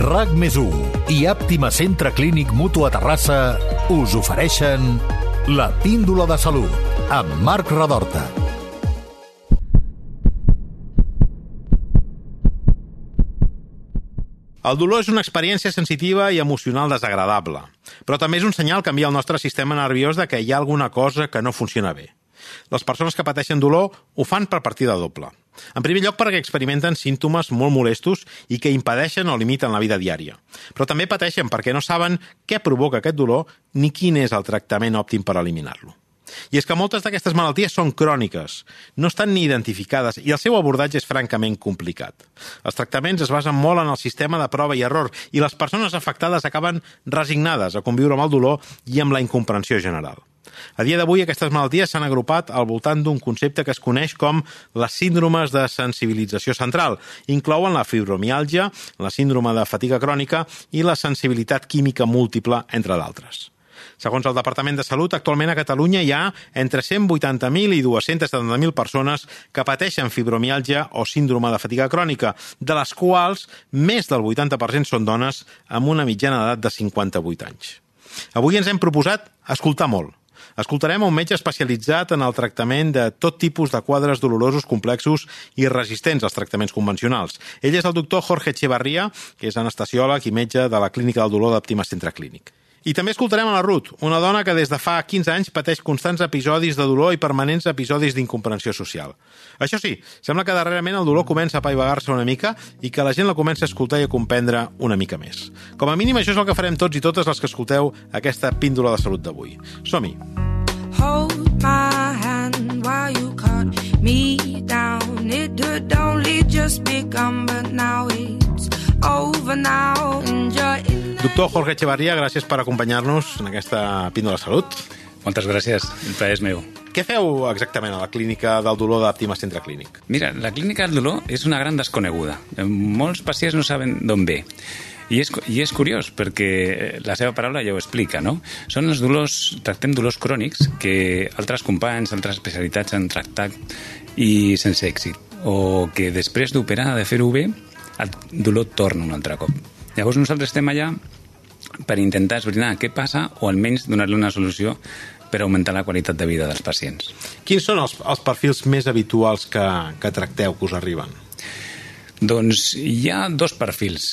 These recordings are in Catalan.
RAC més i Àptima Centre Clínic Mutu a Terrassa us ofereixen la píndola de salut amb Marc Radorta. El dolor és una experiència sensitiva i emocional desagradable, però també és un senyal que envia al nostre sistema nerviós de que hi ha alguna cosa que no funciona bé. Les persones que pateixen dolor ho fan per partida doble. En primer lloc perquè experimenten símptomes molt molestos i que impedeixen o limiten la vida diària. Però també pateixen perquè no saben què provoca aquest dolor ni quin és el tractament òptim per eliminar-lo. I és que moltes d'aquestes malalties són cròniques, no estan ni identificades i el seu abordatge és francament complicat. Els tractaments es basen molt en el sistema de prova i error i les persones afectades acaben resignades a conviure amb el dolor i amb la incomprensió general. A dia d'avui, aquestes malalties s'han agrupat al voltant d'un concepte que es coneix com les síndromes de sensibilització central. Inclouen la fibromiàlgia, la síndrome de fatiga crònica i la sensibilitat química múltiple, entre d'altres. Segons el Departament de Salut, actualment a Catalunya hi ha entre 180.000 i 270.000 persones que pateixen fibromiàlgia o síndrome de fatiga crònica, de les quals més del 80% són dones amb una mitjana d'edat de 58 anys. Avui ens hem proposat escoltar molt. Escoltarem un metge especialitzat en el tractament de tot tipus de quadres dolorosos, complexos i resistents als tractaments convencionals. Ell és el doctor Jorge Echevarria, que és anestesiòleg i metge de la Clínica del Dolor d'Optima Centre Clínic. I també escoltarem a la Ruth, una dona que des de fa 15 anys pateix constants episodis de dolor i permanents episodis d'incomprensió social. Això sí, sembla que darrerament el dolor comença a paivagar-se una mica i que la gent la comença a escoltar i a comprendre una mica més. Com a mínim, això és el que farem tots i totes les que escolteu aquesta píndola de salut d'avui. Som-hi! Hold my hand while you cut me down It had only just begun but now it's Doctor Jorge Echevarria, gràcies per acompanyar-nos en aquesta píndola de salut. Moltes gràcies, el plaer és meu. Què feu exactament a la clínica del dolor d'Àptima Centre Clínic? Mira, la clínica del dolor és una gran desconeguda. Molts pacients no saben d'on ve. I és, I és curiós, perquè la seva paraula ja ho explica, no? Són els dolors, tractem dolors crònics que altres companys, altres especialitats han tractat i sense èxit. O que després d'operar, de fer-ho bé, el dolor torna un altre cop. Llavors nosaltres estem allà per intentar esbrinar què passa o almenys donar-li una solució per augmentar la qualitat de vida dels pacients. Quins són els, els perfils més habituals que, que tracteu, que us arriben? Doncs hi ha dos perfils.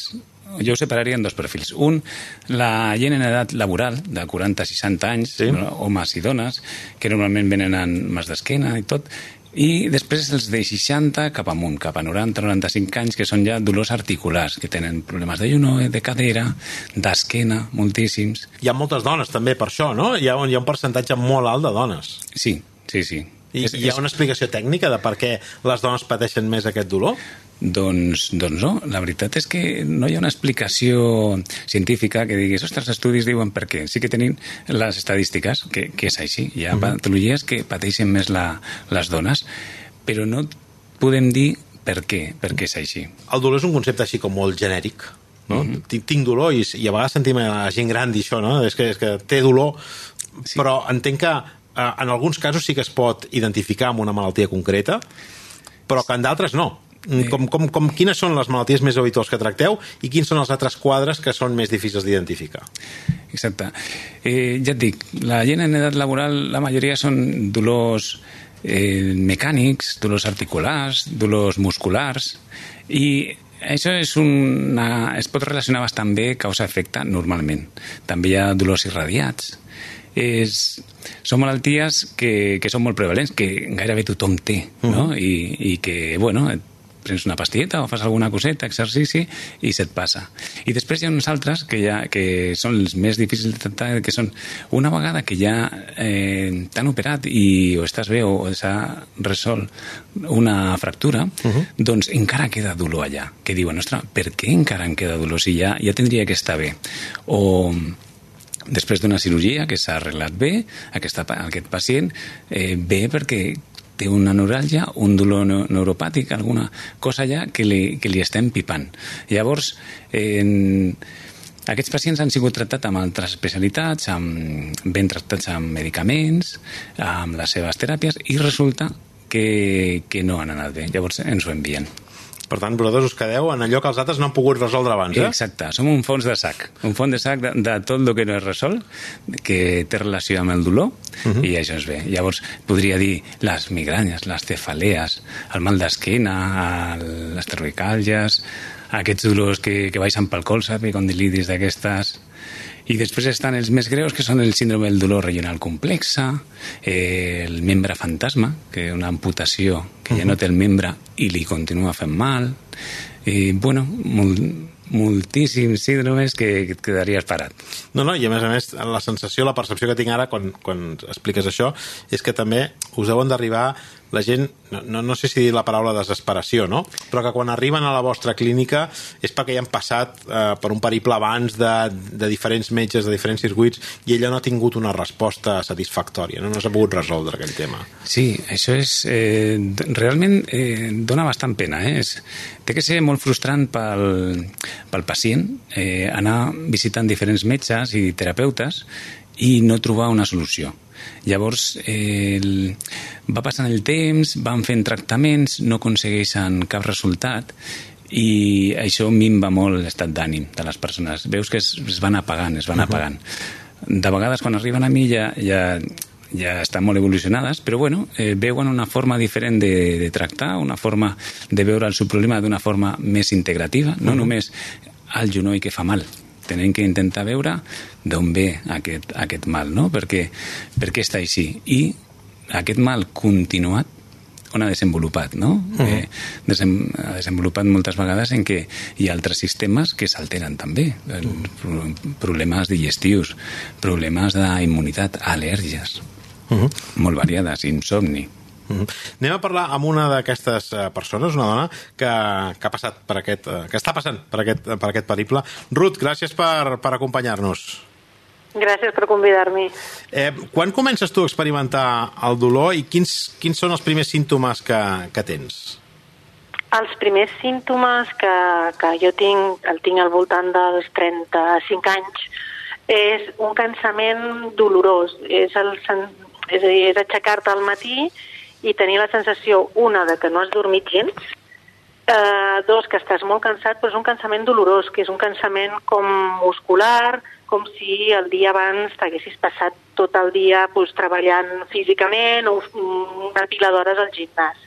Jo ho separaria en dos perfils. Un, la gent en edat laboral, de 40-60 anys, sí. homes i dones, que normalment venen amb mas d'esquena i tot, i després els de 60 cap amunt, cap a 90-95 anys, que són ja dolors articulars, que tenen problemes de lluno, de cadera, d'esquena, moltíssims. Hi ha moltes dones també per això, no? Hi ha, un, hi ha un percentatge molt alt de dones. Sí, sí, sí. I és, hi ha una explicació tècnica de per què les dones pateixen més aquest dolor? Doncs, doncs no, la veritat és que no hi ha una explicació científica que diguis, ostres, els estudis diuen per què. Sí que tenim les estadístiques, que, que és així. Hi ha uh -huh. patologies que pateixen més la, les dones, però no podem dir per què, per què és així. El dolor és un concepte així com molt genèric, no? Uh -huh. tinc, tinc dolor i, i a vegades sentim a la gent gran dir això, no? És que, és que té dolor, sí. però entenc que eh, en alguns casos sí que es pot identificar amb una malaltia concreta, però que en d'altres no. Mm, com, com, com, quines són les malalties més habituals que tracteu i quins són els altres quadres que són més difícils d'identificar? Exacte. Eh, ja et dic, la gent en edat laboral, la majoria són dolors eh, mecànics, dolors articulars, dolors musculars, i això és una, es pot relacionar bastant bé causa-efecte normalment. També hi ha dolors irradiats. És, són malalties que, que són molt prevalents, que gairebé tothom té, no? Uh -huh. I, i que, bueno, prens una pastilleta o fas alguna coseta, exercici, i se't passa. I després hi ha uns altres que, ja, que són els més difícils de tractar, que són una vegada que ja eh, t'han operat i o estàs bé o s'ha resolt una fractura, uh -huh. doncs encara queda dolor allà. Que diuen, ostres, per què encara em queda dolor si ja, ja tindria que estar bé? O després d'una cirurgia que s'ha arreglat bé, aquesta, aquest pacient eh, ve perquè té una neuràlgia, un dolor neuropàtic, alguna cosa allà que li, que li estem pipant. Llavors, eh, aquests pacients han sigut tractats amb altres especialitats, amb, ben tractats amb medicaments, amb les seves teràpies, i resulta que, que no han anat bé. Llavors ens ho envien. Per tant, vosaltres us quedeu en allò que els altres no han pogut resoldre abans, eh? Exacte, som un fons de sac, un fons de sac de, de tot el que no és resolt, que té relació amb el dolor, uh -huh. i això és bé. Llavors, podria dir les migranyes, les cefalees, el mal d'esquena, les cervicàlgies, aquests dolors que, que baixen pel colze, epicondilitis d'aquestes i després estan els més greus, que són el síndrome del dolor regional complexa, eh, el membre fantasma, que és una amputació que ja no té el membre i li continua fent mal, i, bueno, molt, moltíssims síndromes que, que et quedaries parat. No, no, i a més a més, la sensació, la percepció que tinc ara quan, quan expliques això és que també us deuen d'arribar la gent, no, no, sé si dir la paraula desesperació, no? però que quan arriben a la vostra clínica és perquè ja han passat eh, per un periple abans de, de diferents metges, de diferents circuits, i ella no ha tingut una resposta satisfactòria, no, no s'ha pogut resoldre aquell tema. Sí, això és... Eh, realment eh, dona bastant pena. Eh? És, té que ser molt frustrant pel, pel pacient eh, anar visitant diferents metges i terapeutes i no trobar una solució. Llavors, eh, el, va passant el temps, van fent tractaments, no aconsegueixen cap resultat i això minva molt l'estat d'ànim de les persones. Veus que es, es van apagant, es van apagant. De vegades, quan arriben a mi, ja, ja, ja estan molt evolucionades, però bueno, eh, veuen una forma diferent de, de tractar, una forma de veure el seu problema d'una forma més integrativa, no uh -huh. només al genoll que fa mal, tenem que intentar veure d'on ve aquest, aquest mal, no? Perquè, per què està així? I aquest mal continuat on ha desenvolupat, no? Uh -huh. eh, desem, ha desenvolupat moltes vegades en què hi ha altres sistemes que s'alteren també. Uh -huh. Problemes digestius, problemes d'immunitat, al·lèrgies, uh -huh. molt variades, insomni. Mm -hmm. Anem a parlar amb una d'aquestes eh, persones, una dona que, que ha passat per aquest, eh, que està passant per aquest, per aquest periple. Ruth, gràcies per, per acompanyar-nos. Gràcies per convidar-me. Eh, quan comences tu a experimentar el dolor i quins, quins són els primers símptomes que, que tens? Els primers símptomes que, que jo tinc, el tinc al voltant dels 35 anys, és un cansament dolorós. És, el, és a dir, és aixecar-te al matí i tenir la sensació, una, de que no has dormit gens, eh, dos, que estàs molt cansat, però és un cansament dolorós, que és un cansament com muscular, com si el dia abans t'haguessis passat tot el dia pues, treballant físicament o una pila d'hores al gimnàs.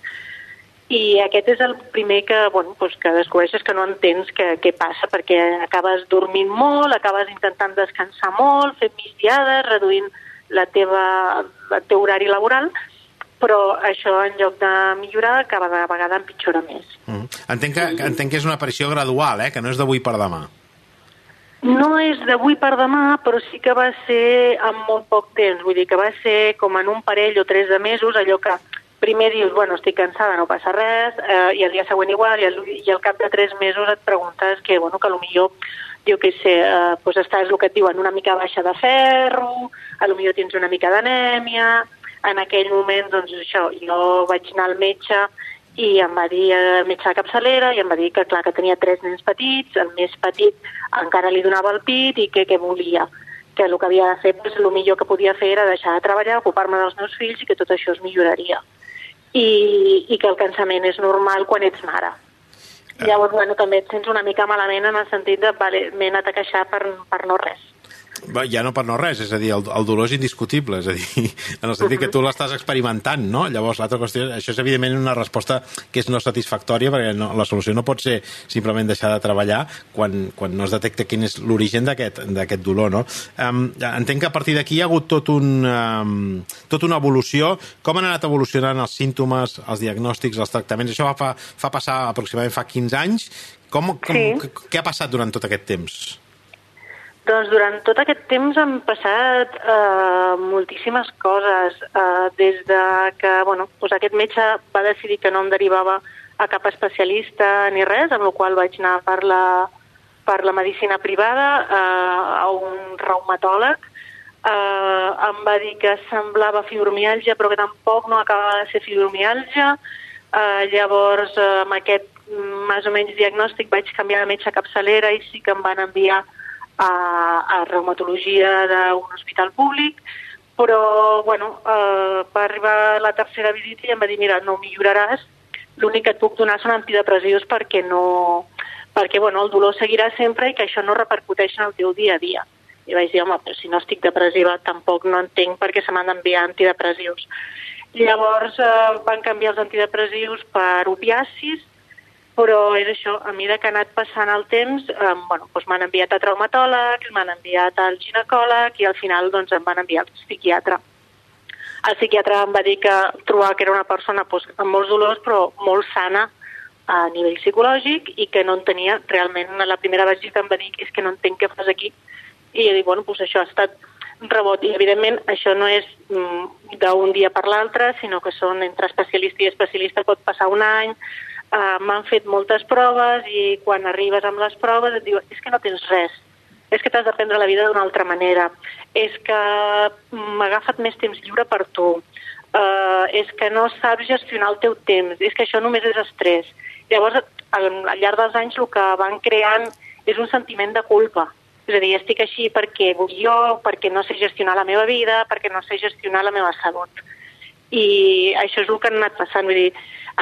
I aquest és el primer que, bueno, pues, que descobreixes que no entens què, què passa, perquè acabes dormint molt, acabes intentant descansar molt, fent migdiades, reduint la teva, el teu horari laboral, però això en lloc de millorar cada vegada empitjora més. Mm. Entenc, que, que, entenc que és una aparició gradual, eh? que no és d'avui per demà. No és d'avui per demà, però sí que va ser en molt poc temps. Vull dir que va ser com en un parell o tres de mesos, allò que primer dius, bueno, estic cansada, no passa res, eh, i el dia següent igual, i al, i al cap de tres mesos et preguntes que, bueno, que potser jo què sé, eh, doncs estàs el que et diuen una mica baixa de ferro, a lo millor tens una mica d'anèmia, en aquell moment, doncs això, jo vaig anar al metge i em va dir el metge de capçalera i em va dir que clar que tenia tres nens petits, el més petit encara li donava el pit i que què volia que el que havia de fer, doncs, el millor que podia fer era deixar de treballar, ocupar-me dels meus fills i que tot això es milloraria. I, i que el cansament és normal quan ets mare. Ah. Llavors, bueno, també et sents una mica malament en el sentit de, vale, m'he anat a queixar per, per no res. Ja no per no res, és a dir, el, el dolor és indiscutible, és a dir, en el sentit que tu l'estàs experimentant, no? Llavors, l'altra qüestió, això és evidentment una resposta que és no satisfactòria, perquè no, la solució no pot ser simplement deixar de treballar quan, quan no es detecta quin és l'origen d'aquest dolor, no? Um, entenc que a partir d'aquí hi ha hagut tot un, um, tot una evolució. Com han anat evolucionant els símptomes, els diagnòstics, els tractaments? Això va, fa, fa passar aproximadament fa 15 anys. Com, com, sí. Què ha passat durant tot aquest temps? Doncs durant tot aquest temps han passat eh, moltíssimes coses, eh, des de que bueno, doncs aquest metge va decidir que no em derivava a cap especialista ni res, amb la qual vaig anar per la, per la medicina privada eh, a un reumatòleg. Eh, em va dir que semblava fibromialgia, però que tampoc no acabava de ser fibromialgia. Eh, llavors, eh, amb aquest mm, més o menys diagnòstic vaig canviar de metge capçalera i sí que em van enviar a, a reumatologia d'un hospital públic, però bueno, eh, va arribar la tercera visita i em va dir, mira, no milloraràs, l'únic que et puc donar són antidepressius perquè no perquè bueno, el dolor seguirà sempre i que això no repercuteix en el teu dia a dia. I vaig dir, home, però si no estic depressiva tampoc no entenc per què se m'han d'enviar antidepressius. Llavors eh, van canviar els antidepressius per opiacis, però és això, a mesura que ha anat passant el temps, eh, bueno, doncs m'han enviat a traumatòlegs, m'han enviat al ginecòleg i al final doncs, em van enviar al psiquiatre. El psiquiatre em va dir que trobava que era una persona doncs, amb molts dolors però molt sana a nivell psicològic i que no en tenia realment, la primera visita em va dir és que no entenc què fas aquí. I jo dic, bueno, doncs això ha estat rebot i evidentment això no és mm, d'un dia per l'altre, sinó que són entre especialista i especialista pot passar un any, uh, m'han fet moltes proves i quan arribes amb les proves et diu és que no tens res, és que t'has de prendre la vida d'una altra manera, és que m'ha agafat més temps lliure per tu, uh, és que no saps gestionar el teu temps, és que això només és estrès. Llavors, al llarg dels anys el que van creant és un sentiment de culpa. És a dir, estic així perquè vull jo, perquè no sé gestionar la meva vida, perquè no sé gestionar la meva salut. I això és el que han anat passant. Vull dir,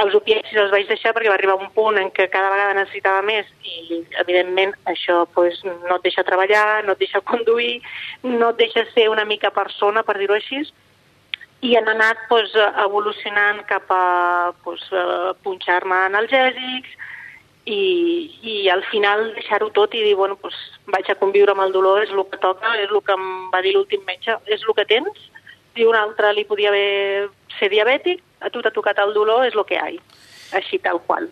els opiacis els vaig deixar perquè va arribar un punt en què cada vegada necessitava més i, evidentment, això pues, no et deixa treballar, no et deixa conduir, no et deixa ser una mica persona, per dir-ho així, i han anat pues, evolucionant cap a pues, punxar-me analgèsics i, i al final deixar-ho tot i dir, bueno, pues, vaig a conviure amb el dolor, és el que toca, és el que em va dir l'últim metge, és el que tens, i un altre li podia haver ser diabètic, a tu t'ha tocat el dolor, és el que hi ha, així tal qual.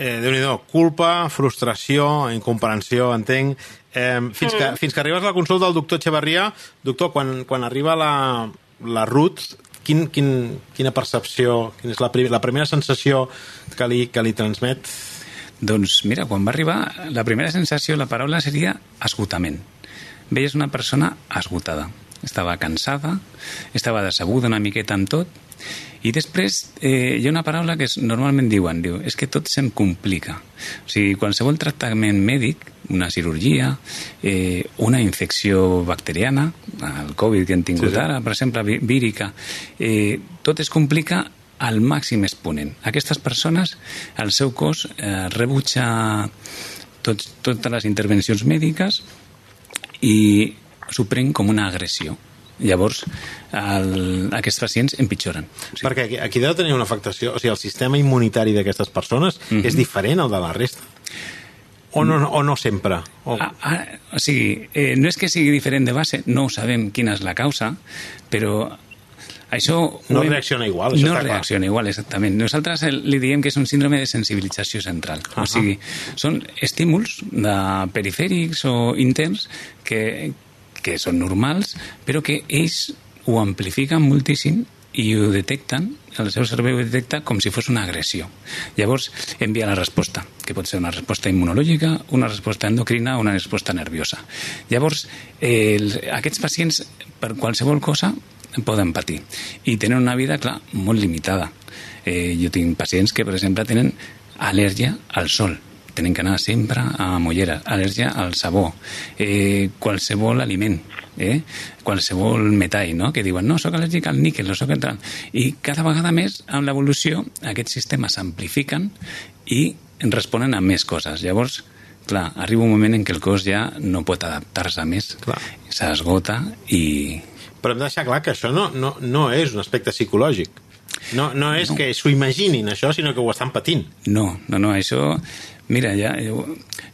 Eh, déu nhi culpa, frustració, incomprensió, entenc. Eh, fins, mm. que, fins que arribes a la consulta del doctor Echeverria, doctor, quan, quan arriba la, la Ruth, quin, quin, quina percepció, quina és la, prim, la primera sensació que li, que li transmet? Doncs mira, quan va arribar, la primera sensació, la paraula seria esgotament. Veies una persona esgotada. Estava cansada, estava decebuda una miqueta amb tot, i després eh, hi ha una paraula que normalment diuen, diu, és que tot se'm complica. O sigui, qualsevol tractament mèdic, una cirurgia, eh, una infecció bacteriana, el Covid que hem tingut sí, sí. ara, per exemple, vírica, eh, tot es complica al màxim exponent. Aquestes persones, el seu cos eh, rebutja tots, totes les intervencions mèdiques i s'ho pren com una agressió llavors el, aquests pacients empitjoren. Sí. Perquè aquí, aquí deu tenir una afectació, o sigui, el sistema immunitari d'aquestes persones mm -hmm. és diferent al de la resta? O no, o no sempre? O... Ah, ah, o sigui, eh, no és que sigui diferent de base, no sabem quina és la causa, però això... No hem... reacciona igual, això No reacciona clar. igual, exactament. Nosaltres li diem que és un síndrome de sensibilització central. Uh -huh. O sigui, són estímuls de perifèrics o interns que, que són normals, però que ells ho amplifiquen moltíssim i ho detecten, el seu cervell ho detecta com si fos una agressió. Llavors envia la resposta, que pot ser una resposta immunològica, una resposta endocrina o una resposta nerviosa. Llavors, eh, aquests pacients, per qualsevol cosa, poden patir i tenen una vida, clar, molt limitada. Eh, jo tinc pacients que, per exemple, tenen al·lèrgia al sol, tenen que anar sempre a mollera, al·lèrgia al sabó, eh, qualsevol aliment, eh? qualsevol metall, no? que diuen, no, sóc al·lèrgic al níquel, no sóc al... I cada vegada més, amb l'evolució, aquests sistemes s'amplifiquen i responen a més coses. Llavors, clar, arriba un moment en què el cos ja no pot adaptar-se més, s'esgota i... Però hem de deixar clar que això no, no, no és un aspecte psicològic. No, no és no. que s'ho imaginin, això, sinó que ho estan patint. No, no, no, això Mira, ja, jo,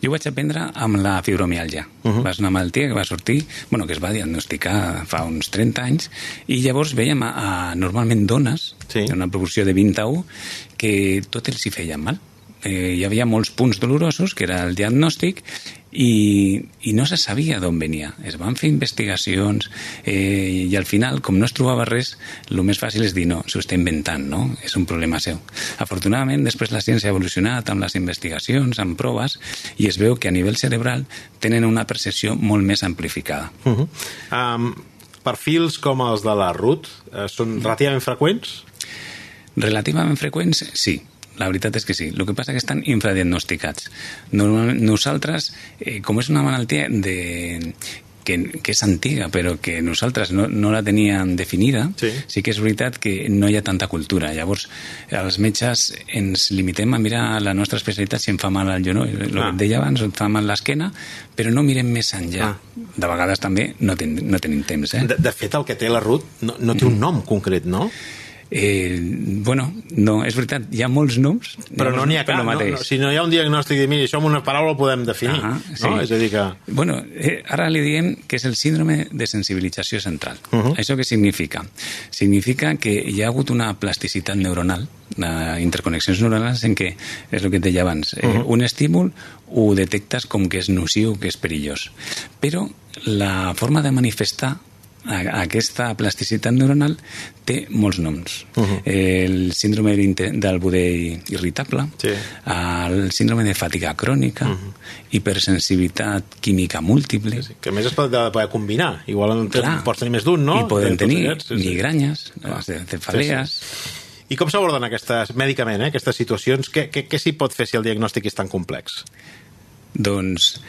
jo vaig aprendre amb la fibromialgia. Uh -huh. Va ser una malaltia que va sortir, bueno, que es va diagnosticar fa uns 30 anys, i llavors veiem a, a normalment dones, sí. en una proporció de 20 a 1, que tot els hi feia mal eh, hi havia molts punts dolorosos, que era el diagnòstic, i, i no se sabia d'on venia. Es van fer investigacions eh, i al final, com no es trobava res, el més fàcil és dir no, s'ho està inventant, no? És un problema seu. Afortunadament, després la ciència ha evolucionat amb les investigacions, amb proves, i es veu que a nivell cerebral tenen una percepció molt més amplificada. Uh -huh. um, perfils com els de la Ruth eh, són relativament freqüents? Relativament freqüents, sí la veritat és que sí. El que passa és que estan infradiagnosticats. Normalment, nosaltres, eh, com és una malaltia de que, que és antiga, però que nosaltres no, no la teníem definida, Sí. sí que és veritat que no hi ha tanta cultura. Llavors, els metges ens limitem a mirar la nostra especialitat si em fa mal el genoll, el Ah. que et deia abans, em fa mal l'esquena, però no mirem més enllà. Ah. De vegades també no, ten, no tenim temps, eh? De, de fet, el que té la Ruth no, no té un nom concret, no? Eh, bueno, no, és veritat, hi ha molts noms, Però no n'hi ha cap. No, no, si no hi ha un diagnòstic de, mira, això amb una paraula ho podem definir. Ah, no? És a dir que... Bueno, eh, ara li diem que és el síndrome de sensibilització central. Uh -huh. Això què significa? Significa que hi ha hagut una plasticitat neuronal, de interconnexions neuronals en què, és el que et deia abans, eh, uh -huh. un estímul ho detectes com que és nociu, que és perillós. Però la forma de manifestar aquesta plasticitat neuronal té molts noms. Uh -huh. El síndrome del budell irritable, Sí. el síndrome de fatiga crònica, uh -huh. hipersensibilitat química múltiple, Sí, que a més es pot de poder combinar. Igual Clar. pots tenir més d'un, no? i poden tenir aquests, sí, sí. migranyes, Clar. cefalees... I com s'aborden aquestes, mèdicament, eh, aquestes situacions? Què, què, què s'hi pot fer si el diagnòstic és tan complex? Doncs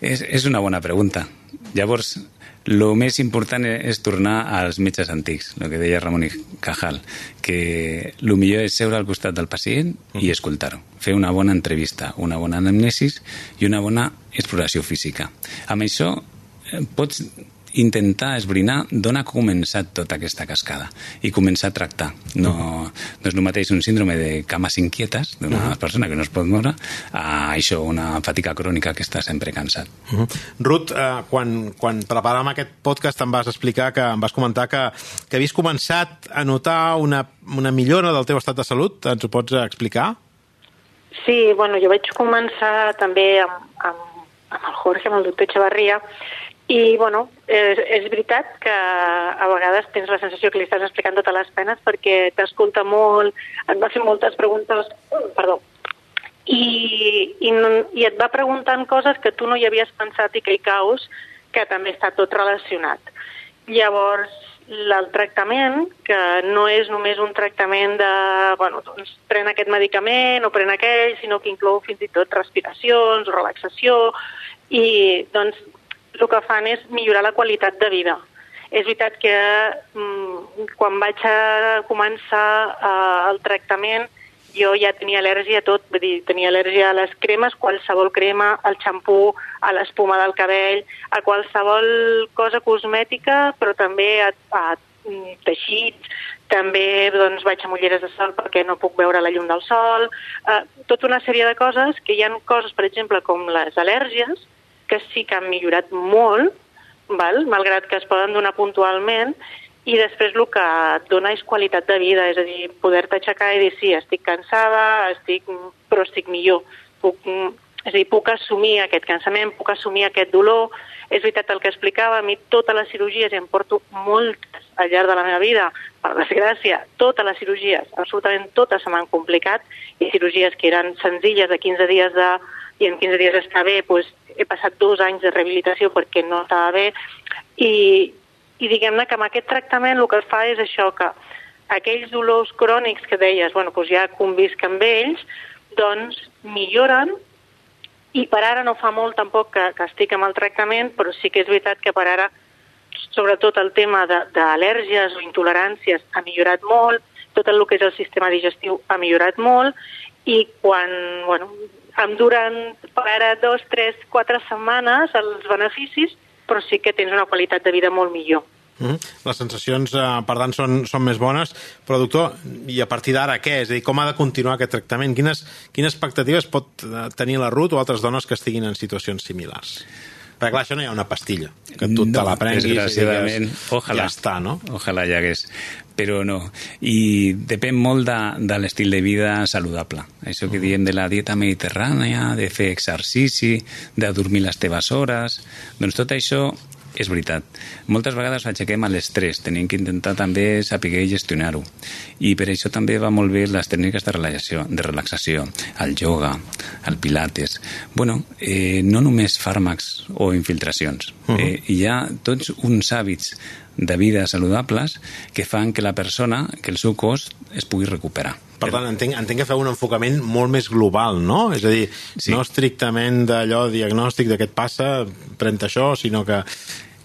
és, és una bona pregunta. Llavors, el més important és tornar als metges antics, el que deia Ramon i Cajal, que el millor és seure al costat del pacient i escoltar-ho. Fer una bona entrevista, una bona anamnesis i una bona exploració física. Amb això eh, pots intentar esbrinar d'on ha començat tota aquesta cascada i començar a tractar. No, no és el mateix un síndrome de cames inquietes d'una persona que no es pot moure a això, una fatiga crònica que està sempre cansat. Uh -huh. Ruth, eh, quan, quan preparàvem aquest podcast em vas explicar que em vas comentar que, que havies començat a notar una, una millora del teu estat de salut. Ens ho pots explicar? Sí, bueno, jo vaig començar també amb, amb, amb el Jorge, amb el doctor Echevarria, i, bueno, és, és veritat que a vegades tens la sensació que li estàs explicant totes les penes perquè t'escolta molt, et va fer moltes preguntes, perdó, i, i, i et va preguntant coses que tu no hi havies pensat i que hi caus, que també està tot relacionat. Llavors, el tractament, que no és només un tractament de, bueno, doncs, pren aquest medicament o pren aquell, sinó que inclou fins i tot respiracions, relaxació, i doncs el que fan és millorar la qualitat de vida. És veritat que mm, quan vaig a començar eh, el tractament jo ja tenia al·lèrgia a tot, vull dir, tenia al·lèrgia a les cremes, qualsevol crema, al xampú, a l'espuma del cabell, a qualsevol cosa cosmètica, però també a, a mm, teixits, també doncs, vaig a mulleres de sol perquè no puc veure la llum del sol, eh, tota una sèrie de coses que hi ha coses, per exemple, com les al·lèrgies, que sí que han millorat molt, val? malgrat que es poden donar puntualment, i després el que et dona és qualitat de vida, és a dir, poder-te aixecar i dir, sí, estic cansada, estic, però estic millor. Puc, és a dir, puc assumir aquest cansament, puc assumir aquest dolor. És veritat el que explicava, a mi totes les cirurgies, em porto moltes al llarg de la meva vida, per desgràcia, totes les cirurgies, absolutament totes se m'han complicat, i cirurgies que eren senzilles de 15 dies de i en 15 dies està bé, doncs he passat dos anys de rehabilitació perquè no estava bé. I, i diguem-ne que amb aquest tractament el que fa és això, que aquells dolors crònics que deies, bueno, doncs ja convisc amb ells, doncs milloren. I per ara no fa molt tampoc que, que estic amb el tractament, però sí que és veritat que per ara sobretot el tema d'al·lèrgies o intoleràncies ha millorat molt, tot el que és el sistema digestiu ha millorat molt. I quan, bueno, em duren per ara dos, tres, quatre setmanes els beneficis, però sí que tens una qualitat de vida molt millor. Mm -hmm. Les sensacions, eh, per tant, són, són més bones. Però, doctor, i a partir d'ara què? És a dir, com ha de continuar aquest tractament? Quines, quines expectatives pot eh, tenir la Ruth o altres dones que estiguin en situacions similars? Perquè, clar, això no hi ha una pastilla, que tu te la prenguis i desgraciadament, digues, ojalà. ja està, no? Ojalà hi hagués, però no. I depèn molt de, de l'estil de vida saludable. Això que diem de la dieta mediterrània, de fer exercici, de dormir les teves hores... Doncs tot això és veritat. Moltes vegades aixequem a l'estrès, tenim que intentar també saber gestionar-ho. I per això també va molt bé les tècniques de relaxació, de relaxació el yoga, el pilates... Bueno, eh, no només fàrmacs o infiltracions. Uh -huh. eh, hi ha tots uns hàbits de vida saludables que fan que la persona, que el seu cos es pugui recuperar. Per tant, entenc, entenc que feu un enfocament molt més global, no? És a dir, sí. no estrictament d'allò diagnòstic de què et passa, pren això, sinó que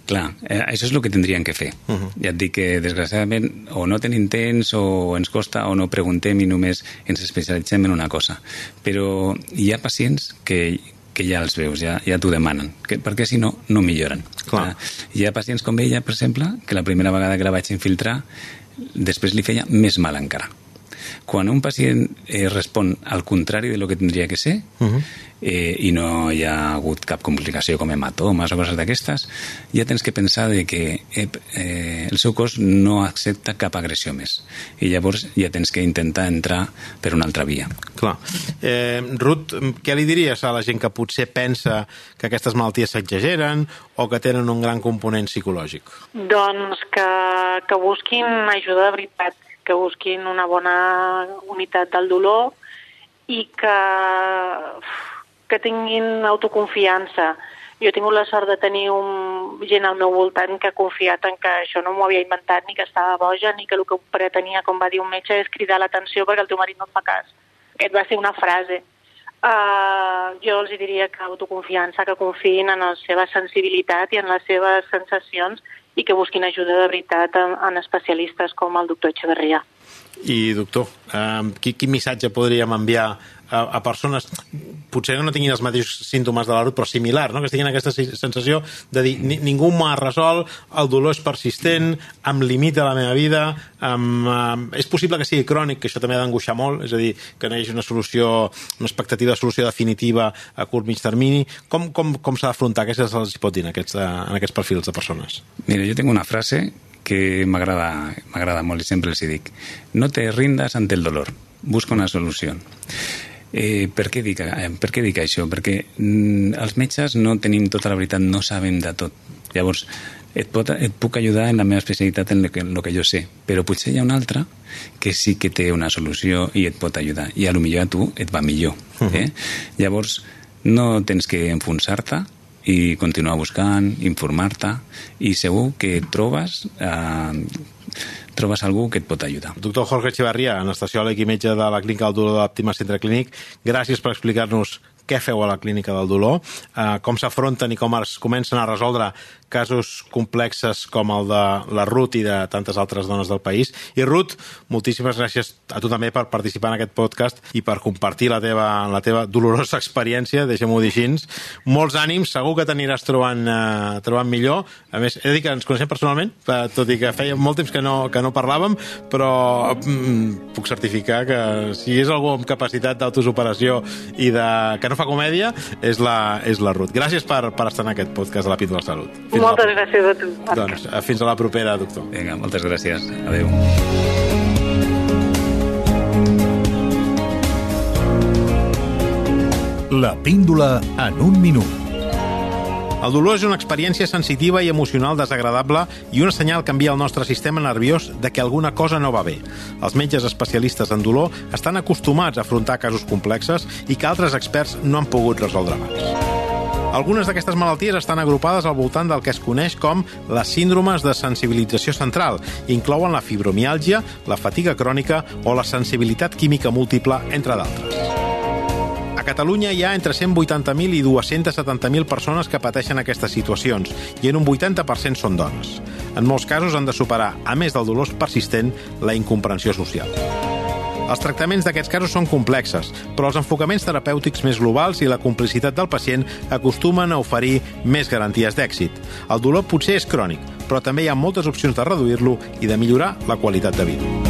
Clar, eh, això és el que tindrien que fer. Uh -huh. Ja et dic que, desgraciadament, o no tenim temps, o ens costa, o no preguntem i només ens especialitzem en una cosa. Però hi ha pacients que, que ja els veus, ja, ja t'ho demanen, que, perquè si no, no milloren. Clar. Hi ha pacients com ella, per exemple, que la primera vegada que la vaig infiltrar, després li feia més mal encara. Quan un pacient eh, respon al contrari de lo que tindria que ser uh -huh. eh, i no hi ha hagut cap complicació com hematomes o coses d'aquestes, ja tens que pensar de que eh, eh, el seu cos no accepta cap agressió més. I llavors ja tens que intentar entrar per una altra via. Clar. Eh, Ruth, què li diries a la gent que potser pensa que aquestes malalties s'exageren o que tenen un gran component psicològic? Doncs que, que busquin ajuda de veritat que busquin una bona unitat del dolor i que, que tinguin autoconfiança. Jo he tingut la sort de tenir un, gent al meu voltant que ha confiat en que això no m'ho havia inventat, ni que estava boja, ni que el que pretenia, com va dir un metge, és cridar l'atenció perquè el teu marit no et fa cas. Aquest va ser una frase. Uh, jo els diria que autoconfiança, que confiïn en la seva sensibilitat i en les seves sensacions i que busquin ajuda de veritat en, en especialistes com el doctor Echeverria. I, doctor, eh, quin, quin missatge podríem enviar a, a persones, potser no tinguin els mateixos símptomes de la rut, però similar, no? que tinguin aquesta sensació de dir ningú m'ha resolt, el dolor és persistent, em limita la meva vida, em, em, és possible que sigui crònic, que això també ha d'angoixar molt, és a dir, que no hi hagi una solució, una expectativa de solució definitiva a curt mig termini. Com, com, com s'ha d'afrontar? Què se'ls pot dir en aquests, en aquests perfils de persones? Mira, jo tinc una frase que m'agrada molt i sempre els dic. No te rindas ante el dolor, busca una solució. Eh, per, què dic, eh, per què dic això? Perquè mm, els metges no tenim tota la veritat, no sabem de tot. Llavors, et, pot, et puc ajudar en la meva especialitat en el que, en el que jo sé, però potser hi ha una altra que sí que té una solució i et pot ajudar, i a lo millor a tu et va millor. Uh -huh. eh? Llavors, no tens que enfonsar-te, i continuar buscant, informar-te i segur que trobes eh, trobes algú que et pot ajudar. Doctor Jorge Echevarria, anestesiòleg i metge de la Clínica del Dolor de Centre Clínic, gràcies per explicar-nos què feu a la Clínica del Dolor, eh, com s'afronten i com es comencen a resoldre casos complexes com el de la Ruth i de tantes altres dones del país. I Ruth, moltíssimes gràcies a tu també per participar en aquest podcast i per compartir la teva, la teva dolorosa experiència, deixem-ho dir així. Molts ànims, segur que t'aniràs trobant, eh, trobant millor. A més, he de dir que ens coneixem personalment, eh, tot i que feia molt temps que no, que no parlàvem, però mm, puc certificar que si és algú amb capacitat d'autosuperació i de, que no fa comèdia, és la, és la Ruth. Gràcies per, per estar en aquest podcast de la Píndola Salut. Fins moltes la... gràcies a tu. Doncs eh, fins a la propera, doctor. Vinga, moltes gràcies. Adéu. La píndola en un minut. El dolor és una experiència sensitiva i emocional desagradable i una senyal que envia al nostre sistema nerviós de que alguna cosa no va bé. Els metges especialistes en dolor estan acostumats a afrontar casos complexes i que altres experts no han pogut resoldre abans. Algunes d'aquestes malalties estan agrupades al voltant del que es coneix com les síndromes de sensibilització central. Inclouen la fibromiàlgia, la fatiga crònica o la sensibilitat química múltiple, entre d'altres. A Catalunya hi ha entre 180.000 i 270.000 persones que pateixen aquestes situacions i en un 80% són dones. En molts casos han de superar, a més del dolor persistent, la incomprensió social. Els tractaments d'aquests casos són complexes, però els enfocaments terapèutics més globals i la complicitat del pacient acostumen a oferir més garanties d'èxit. El dolor potser és crònic, però també hi ha moltes opcions de reduir-lo i de millorar la qualitat de vida.